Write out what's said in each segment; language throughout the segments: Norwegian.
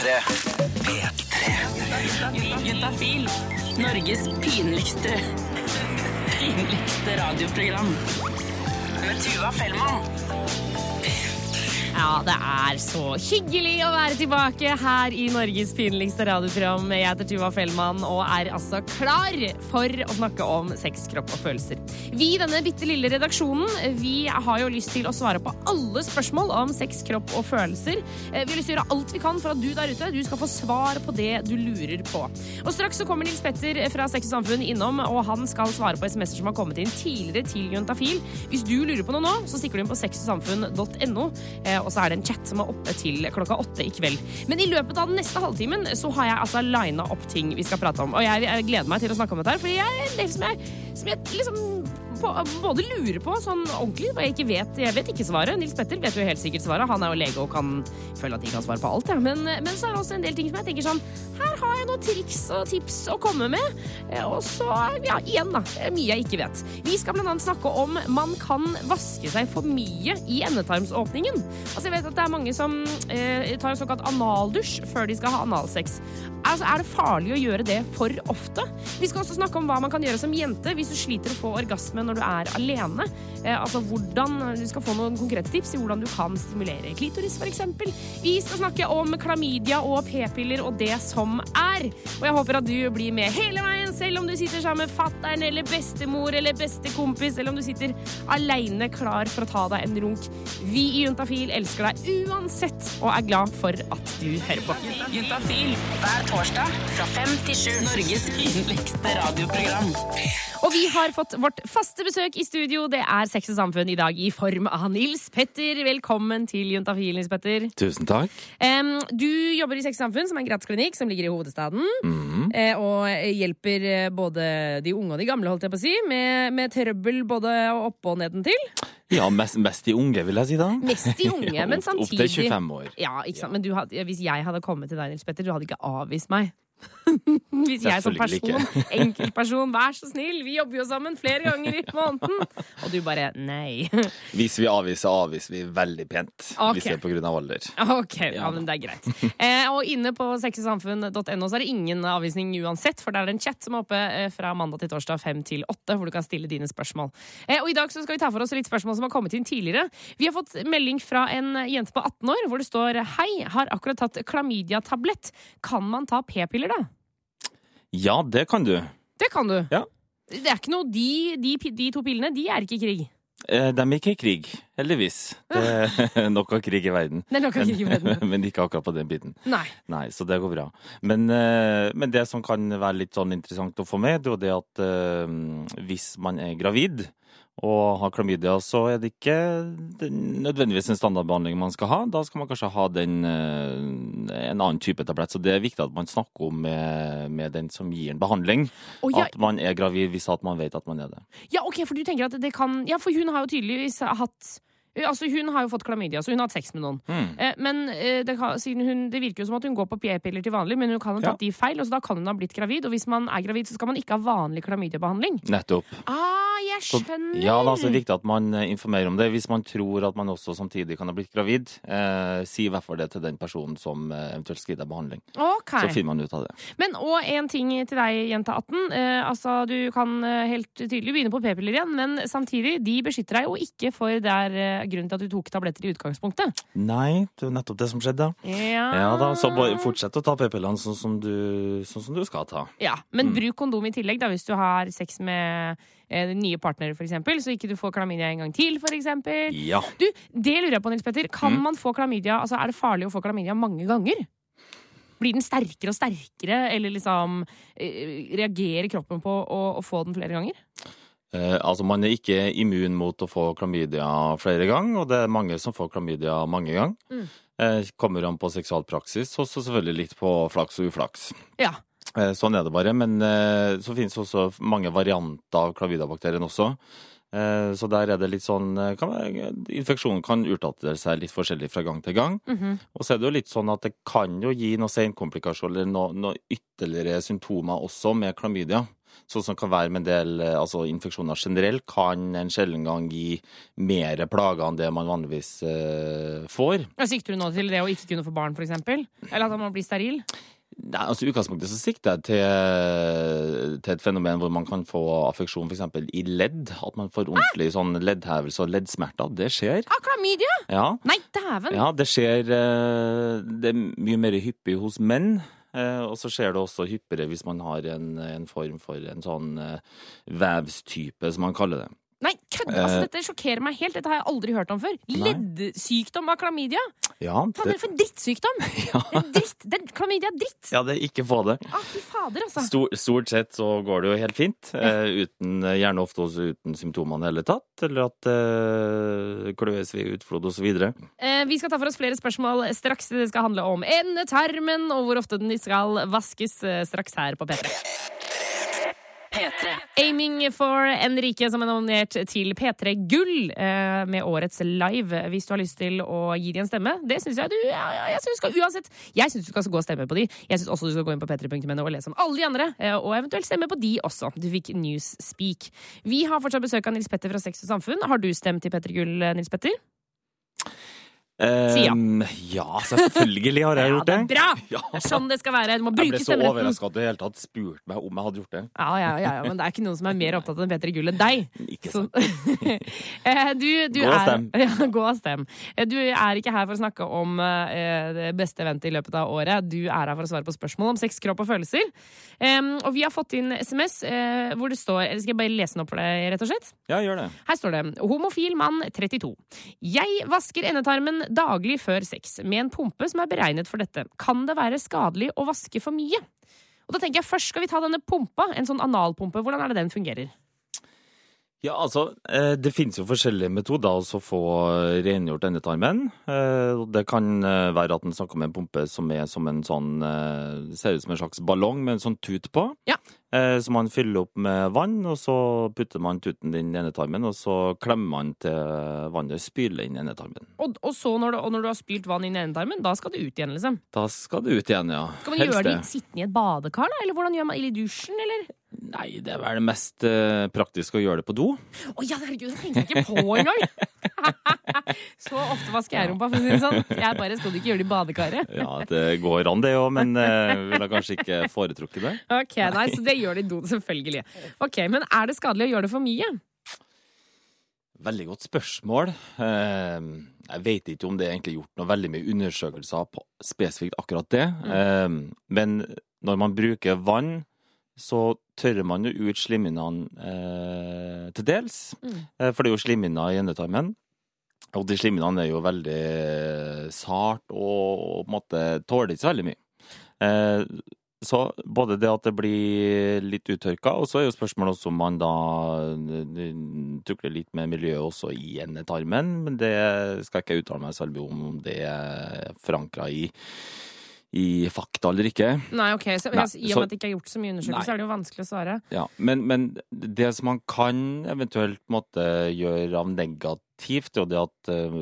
P3. P3. Juntafil. Norges pinligste pinligste radioprogram. Med Tuva Fellmann. Ja, det er så hyggelig å være tilbake her i Norges pinligste radioprogram. Jeg heter Tuva Fellmann og er altså klar for å snakke om sex, kropp og følelser. Vi i denne bitte lille redaksjonen vi har jo lyst til å svare på alle spørsmål om sex, kropp og følelser. Eh, Vi har lyst til å gjøre alt vi kan for at du der ute du skal få svar på det du lurer på. Og straks så kommer Nils Petter fra Sex og Samfunn innom, og han skal svare på SMS-er som har kommet inn tidligere til Juntafil. Hvis du lurer på noe nå, så stikker du inn på sexogsamfunn.no. eh, Og så er det en chat som er oppe til klokka åtte i kveld. Men i løpet av den neste halvtimen så har jeg altså lina opp ting vi skal prate om. Og jeg, gleder meg til å snakke om dette her, fordi jeg er en del som jeg, som jeg liksom på, både lurer på sånn ordentlig, og jeg ikke vet Jeg vet ikke svaret. Nils Petter vet jo helt sikkert svaret. Han er jo lege og kan føle at de kan svare på alt. Ja. Men, men så er det også en del ting som jeg tenker sånn Her har jeg noen triks og tips å komme med. Eh, Og så, ja, igjen, da. Mye jeg ikke vet. Vi skal annet snakke om man kan vaske seg for mye i endetarmsåpningen. Altså, jeg vet at det er mange som eh, tar en såkalt analdusj før de skal ha analsex. Altså, er det farlig å gjøre det for ofte? Vi skal også snakke om hva man kan gjøre som jente hvis du sliter å få orgasme når du er alene. Eh, altså hvordan Du skal få noen konkrete tips i hvordan du kan stimulere klitoris, f.eks. Vi skal snakke om klamydia og p-piller og det som er. Og jeg håper at du blir med hele veien, selv om du sitter sammen med fattern eller bestemor eller bestekompis, eller om du sitter aleine klar for å ta deg en runk. Vi i Juntafil elsker deg uansett og er glad for at du hører på. Juntafil hver torsdag fra fem til sju. Norges pinligste radioprogram. Og vi har fått vårt faste besøk i studio. Det er Sex og Samfunn i dag i form av Nils Petter. Velkommen til Juntafil, Nils Petter. Tusen takk. Um, du jobber i Sex og Samfunn, som er en gratisklinikk som ligger i hovedstaden. Mm. Uh, og hjelper eh, både de unge og de gamle, holdt jeg på å si, med, med trøbbel både oppe og nedentil. Ja, mest, mest de unge, vil jeg si da. Mest de unge, Ja, men samtidig Opp til 25 år. Ja, ikke sant? Men du hadde, hvis jeg hadde kommet til deg, Nils Petter, du hadde ikke avvist meg. Hvis jeg som person, enkeltperson, vær så snill, vi jobber jo sammen flere ganger i måneden. Og du bare nei. Hvis vi avviser, avviser vi veldig pent. Okay. Hvis det er av alder. Ok, ja, men det er greit. Eh, og inne på sexysamfunn.no så er det ingen avvisning uansett, for der er det en chat som er oppe eh, fra mandag til torsdag fem til åtte, hvor du kan stille dine spørsmål. Eh, og i dag så skal vi ta for oss litt spørsmål som har kommet inn tidligere. Vi har fått melding fra en jente på 18 år hvor det står Hei, har akkurat tatt klamydia-tablett. Kan man ta p-piller da? Ja, det kan du. Det kan du. Ja. Det er ikke noe, de, de, de to pillene de er ikke i krig. Eh, De er ikke i krig, heldigvis. Det er nok av krig i verden. Det er nok av krig i verden. Men ikke akkurat på den biten. Nei. Nei, så det går bra. Men, eh, men det som kan være litt sånn interessant å få med, det er jo det at eh, hvis man er gravid og har klamydia, så er det ikke nødvendigvis en standardbehandling man skal ha. Da skal man kanskje ha den, eh, en annen type tablett. Så det er viktig at man snakker om med, med den som gir en behandling, oh, ja. at man er gravid hvis at man vet at man er det. Ja, ok, for du tenker at det kan Ja, for hun har jo tydeligvis hatt Altså, Hun har jo fått klamydia, så hun har hatt sex med noen. Mm. Eh, men eh, det, kan, hun, det virker jo som at hun går på p-piller til vanlig, men hun kan ha tatt de feil, og så da kan hun ha blitt gravid. Og hvis man er gravid, så skal man ikke ha vanlig klamydiabehandling. Nettopp. Ah, jeg Så, skjønner! ja, det er altså viktig at man eh, informerer om det. Hvis man tror at man også samtidig kan ha blitt gravid, eh, si i hvert fall det til den personen som eh, eventuelt skal gi deg behandling. Okay. Så finner man ut av det. Men og en ting til deg, jente 18. Eh, altså, Du kan eh, helt tydelig begynne på p-piller igjen, men samtidig, de beskytter deg jo ikke for er eh, grunnen til at du tok tabletter i utgangspunktet. Nei, det er nettopp det som skjedde. Ja, Ja da, Så fortsett å ta p-pillene sånn, som du- sånn som du skal ta. Ja, Men Mm. bruk kondom i tillegg da, hvis du har sex med eh, nye partnere, eksempel, så ikke du får klamydia en gang til, eksempel. Ja. Du, det lurer jeg på, Nils Petter. Kan Mm. man få klamydia, altså Er det farlig å få klamydia mange ganger? Blir den sterkere og sterkere, eller liksom eh, reagerer kroppen på å, å få den flere ganger? Eh, altså, man er ikke immun mot å få klamydia flere ganger, og det er mange som får klamydia mange ganger. Mm. Eh, kommer an på seksualpraksis, og så selvfølgelig litt på flaks og uflaks. Ja. Eh, Sånn er det bare. Men eh, så finnes også mange varianter av klamydiabakterien også. Så der er det litt sånn kan Infeksjonen kan utdatere seg litt forskjellig fra gang til gang. Mhm. Og så er det jo litt sånn at det kan jo gi noen senkomplikasjoner eller noen noe ytterligere symptomer også med klamydia. Sånn som kan være med en del eh, altså infeksjoner generelt, kan en sjelden gang gi mer plager enn det man vanligvis uh, får. Sikter du nå til det å ikke kunne få barn, eksempel? Eller at man blir steril? Nei, altså I utgangspunktet så sikter jeg til, til et fenomen hvor man kan få affeksjon f.eks. i ledd. At man får ordentlig sånn leddhevelse og leddsmerter. Det skjer. Ah, klamydia! Ja, Nei, dæven! ja det skjer eh, Det er mye mer hyppig hos menn. Eh, Og så skjer det også hyppigere hvis man har en, en form for en sånn eh, vevstype, som man kaller det. Nei, kødd! Altså, Eh. dette sjokkerer meg helt. Dette har jeg aldri hørt om før. Leddsykdom av klamydia! Ja, det er for en drittsykdom! ja, Det er dritt. Den, klamydia er dritt! ja, det er ikke få det. Ah, fy fader, altså. Stor, stort sett så går det jo helt fint. Eh, uten, gjerne ofte også uten symptomer i det hele tatt. Eller at det kløes ved utflod osv. Eh, vi skal ta for oss flere spørsmål straks. Det skal handle om endetarmen og hvor ofte den skal vaskes eh, straks her på P3. P3. Aiming for Enrique, som er nominert til P3 Gull eh, med årets live. Hvis du har lyst til å gi dem en stemme, det syns jeg du ja, jeg synes skal uansett. Jeg syns du skal gå og stemme på de. Jeg syns også du skal gå inn på p3.no og lese om alle de andre, eh, og eventuelt stemme på de også. Du fikk Newspeak. Vi har fortsatt besøk av Nils Petter fra Sex og Samfunn. Har du stemt til P3 Gull, Nils Petter? Si ja. Ja, selvfølgelig har jeg gjort det Ja, det. er bra! Ja. Det er sånn det skal være. Du må Jeg ble så stemmeretten. overraska at du i det hele tatt spurte meg om jeg hadde gjort det. Ja, ja, ja, ja, men det er ikke noen som er mer opptatt av P3 Gull enn deg. Ikke sant. Eh, du, du Gå og er, stem. Ja, gå og stem. Eh, Du er ikke her for å snakke om uh, det beste eventet i løpet av året. Du er her for å svare på spørsmål om sex, kropp og følelser. Um, og vi har fått inn SMS uh, hvor det står eller Skal jeg bare lese den opp for deg, rett og slett? Ja, gjør det. Her står det Homofil mann 32. Jeg vasker endetarmen daglig før sex med en pumpe som er beregnet for dette. Kan det være skadelig å vaske for mye? Og da tenker jeg Først skal vi ta denne pumpa, en sånn analpumpe. Hvordan er det den fungerer? Ja, altså, eh, Det finnes jo forskjellige metoder å få rengjort endetarmen. Eh, Det kan eh, være at en snakker om en pumpe som er som en sånn eh, Ser ut som en slags ballong med en sånn tut på. Ja. Eh, Så man fyller opp med vann, og så putter man tuten inn i endetarmen, og så klemmer man til vannet spyler inn i endetarmen. Og, og så når du, og når du har spylt vann inn i endetarmen, da skal det ut igjen, liksom? Da skal det ut igjen, ja. Skal man gjøre det det. sittende i et badekar, da? Eller hvordan gjør man Eller i dusjen, eller? Nei, det er vel det mest eh, praktiske å gjøre det på do. Å ja, herregud, jeg tenker ikke på engang! så ofte vasker jeg rumpa, for å si det sånn. Jeg bare skal du ikke gjøre det i badekaret. Ja, det går an det òg, men uh, ville kanskje ikke foretrukket det. Ok, nei, Så det gjør det i do, selvfølgelig. Ok, Men er det skadelig å gjøre det for mye? Veldig godt spørsmål. Eh, Jeg vet ikke om det er egentlig gjort noe veldig mye undersøkelser på spesifikt akkurat det. Mm. Men når man bruker vann, så tørrer man jo ut slimhinnene eh, til dels. Mm. Eh, For det er jo slimhinner i endetarmen. Og de slimhinnene er jo veldig sart og på en måte tåler ikke så veldig mye. Eh, så både det at det blir litt uttørka, og så er jo spørsmålet også om man da eh, tukler litt med miljøet også i endetarmen. Men det skal jeg ikke uttale meg selv om det er forankra i, i fakta eller ikke. Nei, ok, så, Nei, I og med at det ikke er gjort så mye undersøkelser, så er det jo vanskelig å svare. Ja, men, men det som man kan eventuelt måtte gjøre av negativt, det er jo det at eh,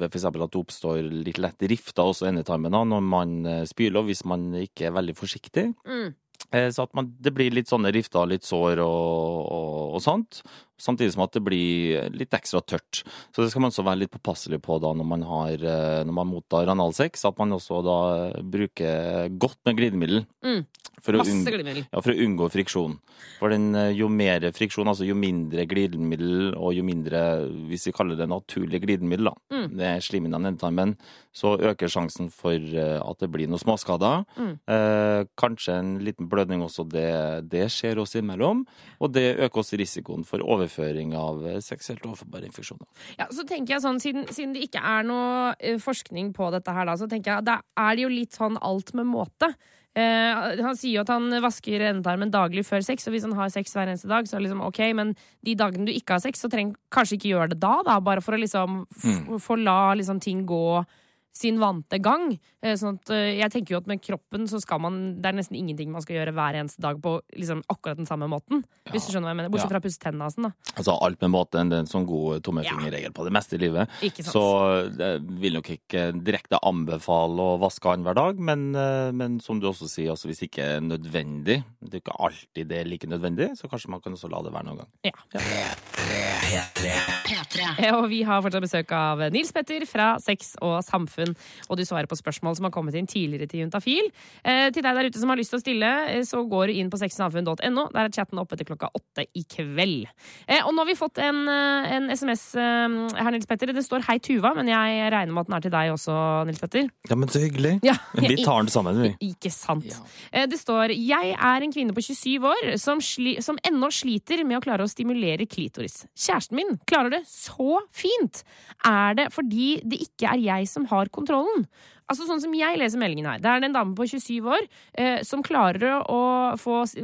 ved for at det oppstår litt lett rifter også endetarmen når man eh, spyler, hvis man ikke er veldig forsiktig. Mm. Eh, Så at man, det blir litt sånne rifter, litt sår og, og, og sånt. Samtidig som at det blir litt ekstra tørt. Så det skal man også være litt påpasselig på da når man, har, eh, når man mottar analsex. At man også da bruker godt med glidemiddel. Mm. For Masse unngå- glidemiddel. ja, for å unngå friksjon. For den, eh, jo mer friksjon, altså jo mindre glidemiddel, og jo mindre, hvis vi kaller det naturlig glidemiddel, da, Mm. det er slimhinnene i endetarmen, så øker sjansen for eh, at det blir noen småskader. Mm. Eh, kanskje en liten blødning også, det, det skjer oss imellom. Og det øker også risikoen for overføring av eh, seksuelt overførbare infeksjoner. Ja, så tenker jeg sånn, siden, siden det ikke er noe eh, forskning på dette her, da, så tenker jeg da er det jo litt sånn alt med måte. Eh, han sier jo at han vasker endetarmen daglig før sex, og hvis han har sex hver eneste dag, så er det liksom ok, men de dagene du ikke har sex, så trenger kanskje ikke gjøre det da, da, bare for å liksom Mm. få la liksom ting gå sin vante gang. Eh, Sånn at eh, jeg tenker jo at med kroppen så skal man Det er nesten ingenting man skal gjøre hver eneste dag på liksom akkurat den samme måten. Hvis du skjønner hva jeg mener. Bortsett Ja. fra å pusse tennene og sånn, da. Altså alt med måte, det er en sånn god tommelfingerregel på det meste i livet. Ikke sant? Så jeg vil nok ikke direkte anbefale å vaske hånd hver dag, men, eh, men som du også sier, altså hvis ikke er nødvendig, det er ikke alltid det er like nødvendig, så kanskje man kan også la det være noen gang. Ja. P3. P3. Eh, Og vi har fortsatt besøk av Nils Petter fra Sex og Samfunn. Og du svarer på spørsmål som har kommet inn tidligere til Juntafil. Eh, til deg der ute som har lyst til å stille, eh, så går du inn på sexogsamfunn.no. Der er chatten oppe til klokka åtte i kveld. Eh, og nå har vi fått en, eh, en SMS eh, her, Nils Petter. Det står 'Hei, Tuva', men jeg regner med at den er til deg også, Nils Petter. Ja, men så hyggelig. Ja, Vi tar den sammen, vi. Ikke sant. Ja. Eh, Det står 'Jeg er en kvinne på 27 år som, sli som ennå sliter med å klare å stimulere klitoris'. Kjæresten min klarer det så fint! Er det fordi det ikke er jeg som har kontrollen? Altså sånn som jeg leser meldingen her. Det er en dame på 27 år eh, som klarer å få s-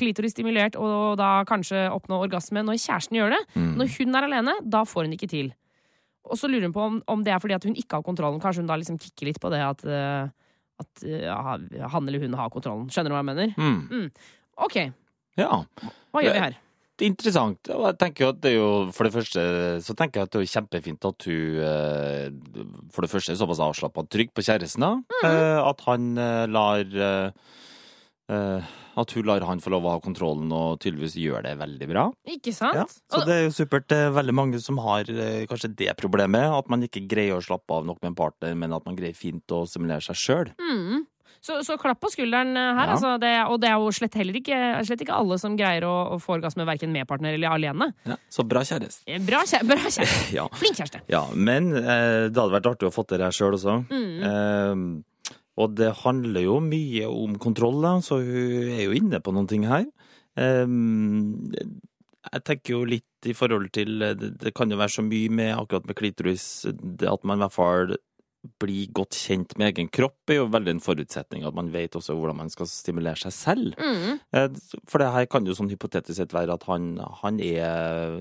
klitoris stimulert og da kanskje oppnå orgasme når kjæresten gjør det. Mm. Når hun er alene, da får hun ikke til. Og så lurer hun på om, om det er fordi at hun ikke har kontrollen. Kanskje hun da liksom kikker litt på det at, eh, at eh, ja, han eller hun har kontrollen. Skjønner du hva jeg mener? Mm. OK, Ja. hva gjør vi her? Interessant. Og jeg tenker at det er jo, For det første så tenker jeg at det er kjempefint at hun eh, for det første er såpass avslappa trygg på kjæresten. Eh, At han eh, lar At hun lar han få lov å ha kontrollen og tydeligvis gjør det veldig bra. Ikke sant? Ja, så det er jo supert. Det er veldig mange som har kanskje det problemet. At man ikke greier å slappe av nok med en partner, men at man greier fint å simulere seg sjøl. Mm. Så, så klapp på skulderen eh, her. Ja. Altså, det, og det er jo slett heller ikke, slett ikke alle som greier å, å få orgasme verken med partner eller alene. Ja, så bra kjæreste. Eh, Bra, kjære, bra kjæreste. Ja. Flink kjæreste. Ja, men eh, det hadde vært artig å få til det her sjøl også. Mm. Eh, og det handler jo mye om kontroll, da, så hun er jo inne på noen ting her. Eh, jeg tenker jo litt i forhold til eh, Det, det kan jo være så mye med akkurat med klitoris at man i hvert fall blir godt kjent med egen kropp, er jo veldig en forutsetning. At man vet også hvordan man skal stimulere seg selv. Mm. Eh, For det her kan jo sånn hypotetisk sett være at han, han er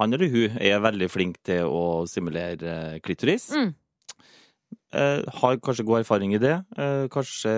Han eller hun er veldig flink til å stimulere eh, klitoris. Mm. Eh, har kanskje god erfaring i det. Eh, kanskje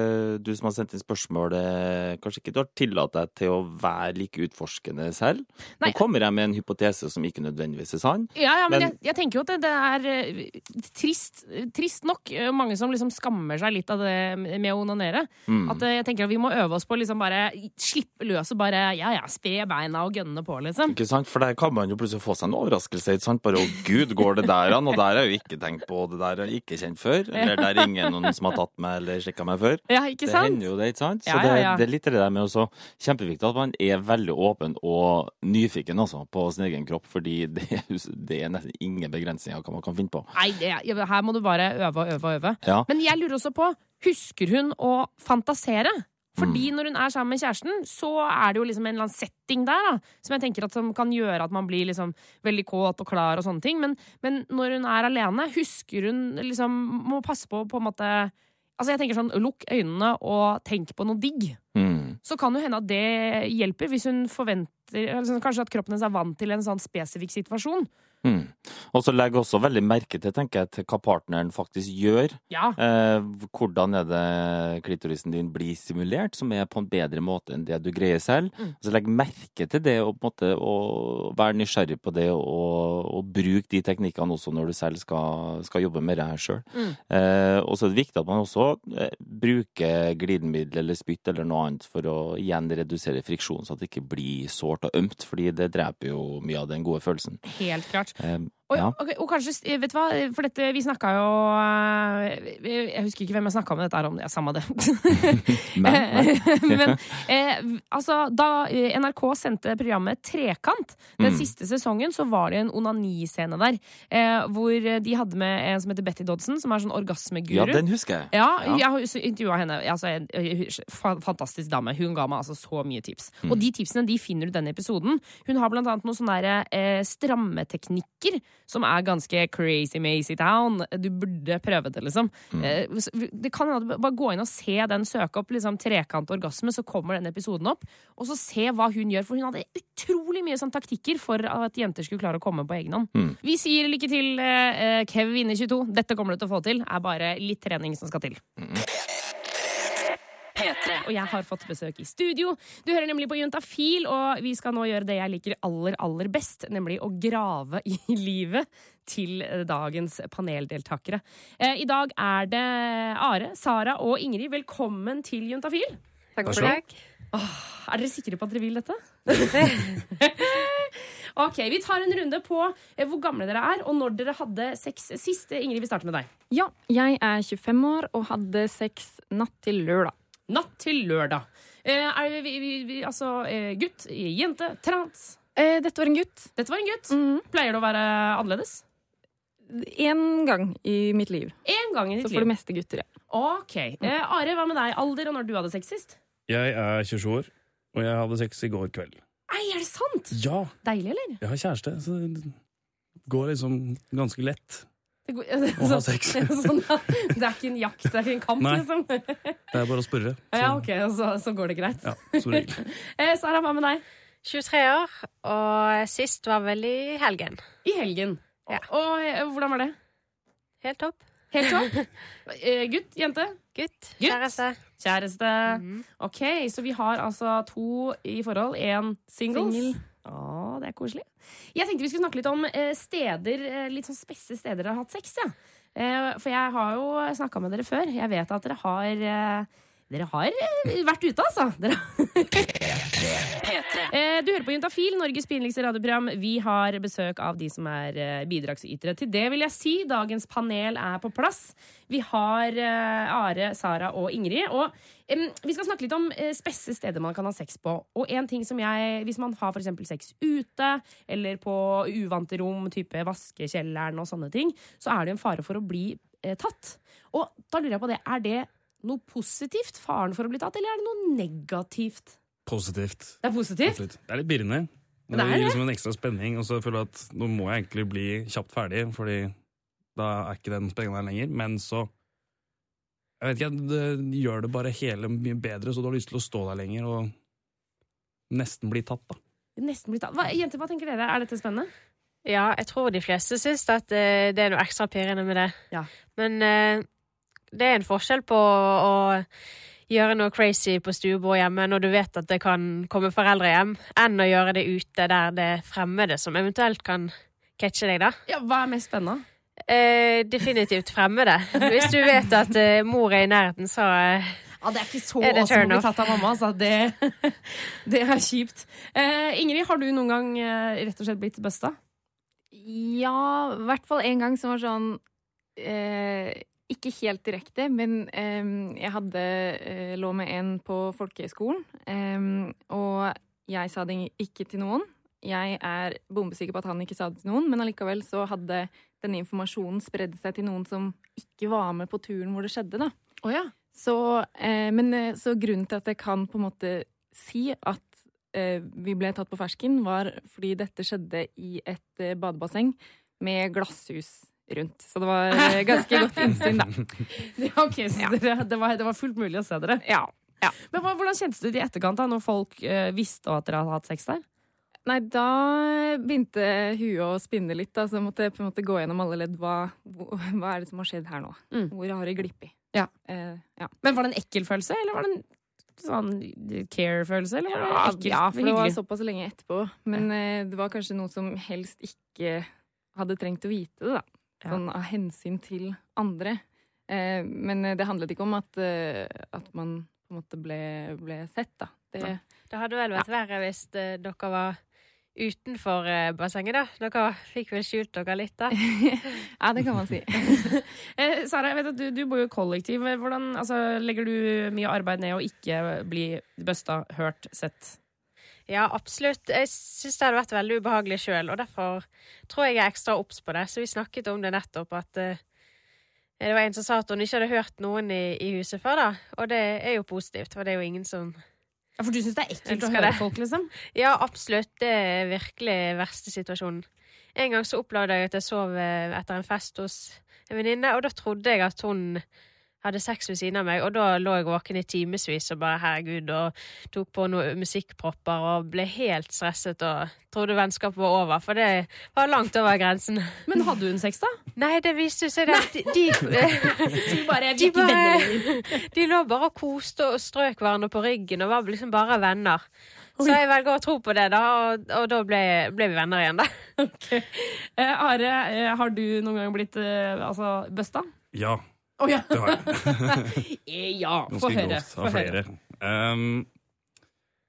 du som har sendt inn spørsmålet, kanskje ikke du har tillatt deg til å være like utforskende selv. Nei. Nå kommer jeg med en hypotese som ikke nødvendigvis er sann. Ja, ja, men, Men- jeg, jeg tenker jo at det, det er eh, trist, trist nok. Mange som liksom skammer seg litt av det med å onanere. Mm. At jeg tenker at vi må øve oss på liksom bare slippe løs og bare ja, ja, spre beina og gønne på, liksom. Ikke sant? For der kan man jo plutselig få seg en overraskelse. Ikke sant? Bare 'å gud, går det der an?' Og der har jeg jo ikke tenkt på, det der jeg ikke kjent før. Eller der er ingen noen som har tatt meg eller sjekka meg før. Ja, ikke Det hender jo det, ikke sant? Så Ja, ja, det, ja. det er litt det der med også Kjempeviktig at man er veldig åpen og nyfiken altså, på sin egen kropp, fordi det, er det er nesten ingen begrensninger hva man kan finne på. Nei, det, ja, her må du bare øve og øve og øve. Ja. Men jeg lurer også på, husker hun å fantasere? Fordi Mm. når hun er sammen med kjæresten, så er det jo liksom en eller annen setting der da, som jeg tenker at som kan gjøre at man blir liksom veldig kåt og klar og sånne ting. Men, men når hun er alene, husker hun liksom Må passe på på en måte Altså jeg tenker sånn, Lukk øynene og tenk på noe digg. Mm. Så kan jo hende at det hjelper, hvis hun forventer altså Kanskje at kroppen hennes er vant til en sånn spesifikk situasjon. Mm. Og så legger også veldig merke til, tenker jeg, til hva partneren faktisk gjør. Ja, Eh, hvordan er det klitorisen din blir stimulert, som er på en bedre måte enn det du greier selv. Mm. Så legg merke til det, og på en måte å være nysgjerrig på det, og, og bruk de teknikkene også når du selv skal, skal jobbe med det her sjøl. Mm. Eh, og så er det viktig at man også eh, bruker glidemiddel eller spytt eller noe annet for å igjen redusere friksjon, så at det ikke blir sårt og ømt, fordi det dreper jo mye av den gode følelsen. helt klart. Eh, Og, ja. okay, og kanskje, vet du hva, for dette, vi snakka jo eh, Jeg husker ikke hvem jeg snakka med dette her om, ja, samme det. Men, nei. Men eh, altså, da eh, NRK sendte programmet Trekant, den Mm. siste sesongen, så var det en onaniscene der. Eh, hvor de hadde med en som heter Betty Dodson, som er sånn orgasmeguru. ja, den husker jeg. Ja, Ja. jeg har intervjua henne. Altså, en, en fantastisk dame. Hun ga meg altså så mye tips. Mm. Og de tipsene de finner du i denne episoden. Hun har blant annet noen sånne der, eh, strammeteknikker som er ganske crazy mazy town. Du burde prøve det, liksom. Mm. Det kan hende Bare gå inn og se den, søke opp liksom, trekant orgasme, så kommer den episoden opp. Og så se hva hun gjør, for hun hadde utrolig mye sånn taktikker for at jenter skulle klare å komme på egen hånd. Vi sier lykke til, eh, Kev Vinner 22. Dette kommer du til å få til. Er bare litt trening som skal til. P3. Og jeg har fått besøk i studio. Du hører nemlig på Juntafil, og vi skal nå gjøre det jeg liker aller, aller best, nemlig å grave i livet til dagens paneldeltakere. Eh, I dag er det Are, Sara og Ingrid. Velkommen til Juntafil. Takk for det. Er dere sikre på at dere vil dette? ok, Vi tar en runde på eh, hvor gamle dere er, og når dere hadde sex sist. Ingrid, vi starter med deg. Ja, jeg er 25 år og hadde sex natt til lørdag. Natt til lørdag. Eh, er vi, vi, vi, altså eh, gutt, jente, trans? Eh, dette var en gutt. Dette var en gutt. Mhm. Pleier det å være annerledes? Én gang i mitt liv. En gang i Så ditt for det meste gutter, ja. Ok. Eh, Are, hva med deg? Alder og når du hadde sex sist? Jeg er 27 år, og jeg hadde sex i går kveld. Nei, er det sant? Ja, Deilig, eller? jeg har kjæreste, så det går liksom ganske lett Det, går, å ha sex. sånn, ja. det er ikke en jakt, det er ikke en kamp, Nei. liksom? Det er bare å spørre. Så, Ja, ok, så, så går det greit. ja, som regel. Eh, Sara, hva med deg? 23 år, og sist var vel i helgen. I helgen. Ja. Og og, hvordan var det? Helt topp. Helt topp? Eh, gutt? Jente? Gutt. Gutt. Kjæreste. Kjæreste? Mhm. Ok, så vi har altså to i forhold. Én singles. Single. Å, det er koselig. Jeg tenkte vi skulle snakke litt om eh, steder, eh, litt sånn spesse steder dere har hatt sex. Ja. Eh, for jeg har jo snakka med dere før. Jeg vet at dere har Dere har vært ute, altså. Dere P3. Eh, Du hører på Juntafil, Norges pinligste radioprogram. Vi har besøk av de som er eh, bidragsytere. Til det vil jeg si dagens panel er på plass. Vi har eh, Are, Sara og Ingrid. Og vi skal snakke litt om spesse steder man kan ha sex på. Og en ting som jeg, Hvis man har for sex ute, eller på uvante rom, type vaskekjelleren og sånne ting, så er det en fare for å bli tatt. Og da lurer jeg på det, er det noe positivt, faren for å bli tatt, eller er det noe negativt? Positivt. Det er positivt. Absolutt. Det er litt birrende. Men Det det gir liksom en ekstra spenning, og så føler jeg at nå må jeg egentlig bli kjapt ferdig, fordi da er ikke den spenninga der lenger. Men så Jeg vet ikke, det gjør det bare hele mye bedre, så du har lyst til å stå der lenger og nesten bli tatt, da. Nesten bli tatt. Hva, jenter, hva tenker dere? Er dette spennende? Ja, jeg tror de fleste syns at eh, det er noe ekstra pirrende med det. Ja. Men eh, det er en forskjell på å gjøre noe crazy på stuebord hjemme når du vet at det kan komme foreldre hjem, enn å gjøre det ute der det er fremmede som eventuelt kan catche deg, da. Ja, Hva er mest spennende? Eh, definitivt fremmede. Hvis du vet at eh, mor er i nærheten, så eh, Ja, Det er ikke så Er det awesome å bli tatt av mamma. Altså. Det, det er kjipt. Eh, Ingrid, har du noen gang eh, rett og slett blitt busta? Ja, i hvert fall en gang som var sånn eh, Ikke helt direkte, men eh, jeg hadde eh, lå med en på folkehøyskolen. Eh, og jeg sa det ikke til noen. Jeg er bombesikker på at han ikke sa det til noen, men allikevel så hadde denne informasjonen spredd seg til noen som ikke var med på turen hvor det skjedde, da. Oh, ja. Så, eh, men, eh, så grunnen til at jeg kan på en måte si at vi ble tatt på fersken, var fordi dette skjedde i et badebasseng med glasshus rundt. Så det var eh, ganske godt innsyn, da. Ja, ok, så dere, det, var, det var fullt mulig å se dere. Ja. Men Hvordan kjentes det ut i etterkant, da, når folk eh, visste at dere hadde hatt sex der? Nei, da begynte huet å spinne litt. Da, så jeg måtte på en måte gå gjennom alle ledd. Hva, hva er det som har skjedd her nå? Mm. Hvor har det glippet? Ja. Eh, ja. Men Var det en ekkel følelse, eller var det en sånn care-følelse? Eller var det Ja, ekkelt? ja, for det var såpass lenge etterpå. Men eh, det var kanskje noe som helst ikke hadde trengt å vite det, da. Ja. Sånn av hensyn til andre. Eh, men eh, det handlet ikke om at, eh, at man på en måte ble, ble sett, da. Det, Det hadde vel vært verre hvis eh, dere var utenfor bassenget, da. Dere fikk vel skjult dere litt, da. ja, det kan man si. Eh, Sara, jeg vet at du, du bor jo i kollektiv. Hvordan, altså, legger du mye arbeid ned å ikke bli busta, hørt, sett? Ja, absolutt. Jeg syns det hadde vært veldig ubehagelig sjøl, og derfor tror jeg jeg er ekstra obs på det. Så vi snakket om det nettopp, at uh, det var en som sa at hun ikke hadde hørt noen i, i huset før, da. Og det er jo positivt, for det er jo ingen som Ja, For du syns det er ekkelt å høre det. folk, liksom? Ja, absolutt. Det er virkelig verste situasjonen. En gang så opplevde jeg at jeg sov eh, etter en fest hos en venninne, og da trodde jeg at hun hadde sex ved siden av meg, og da lå jeg våken i timevis og bare herregud, og tok på noen musikkpropper og ble helt stresset og trodde vennskapet var over, for det var langt over grensen. Men hadde hun sex, da? Nei, det viste seg at de, de, Du bare, de, bare, de lå bare og koste og strøk hverandre på ryggen og var liksom bare venner. Så jeg velger å tro på det, da, og, og da ble, ble vi venner igjen, da. Eh, Are, eh, har du noen gang blitt eh, altså, busta? Ja, Å ja. det har jeg. Eh, ja, få høre. Få høre. Um,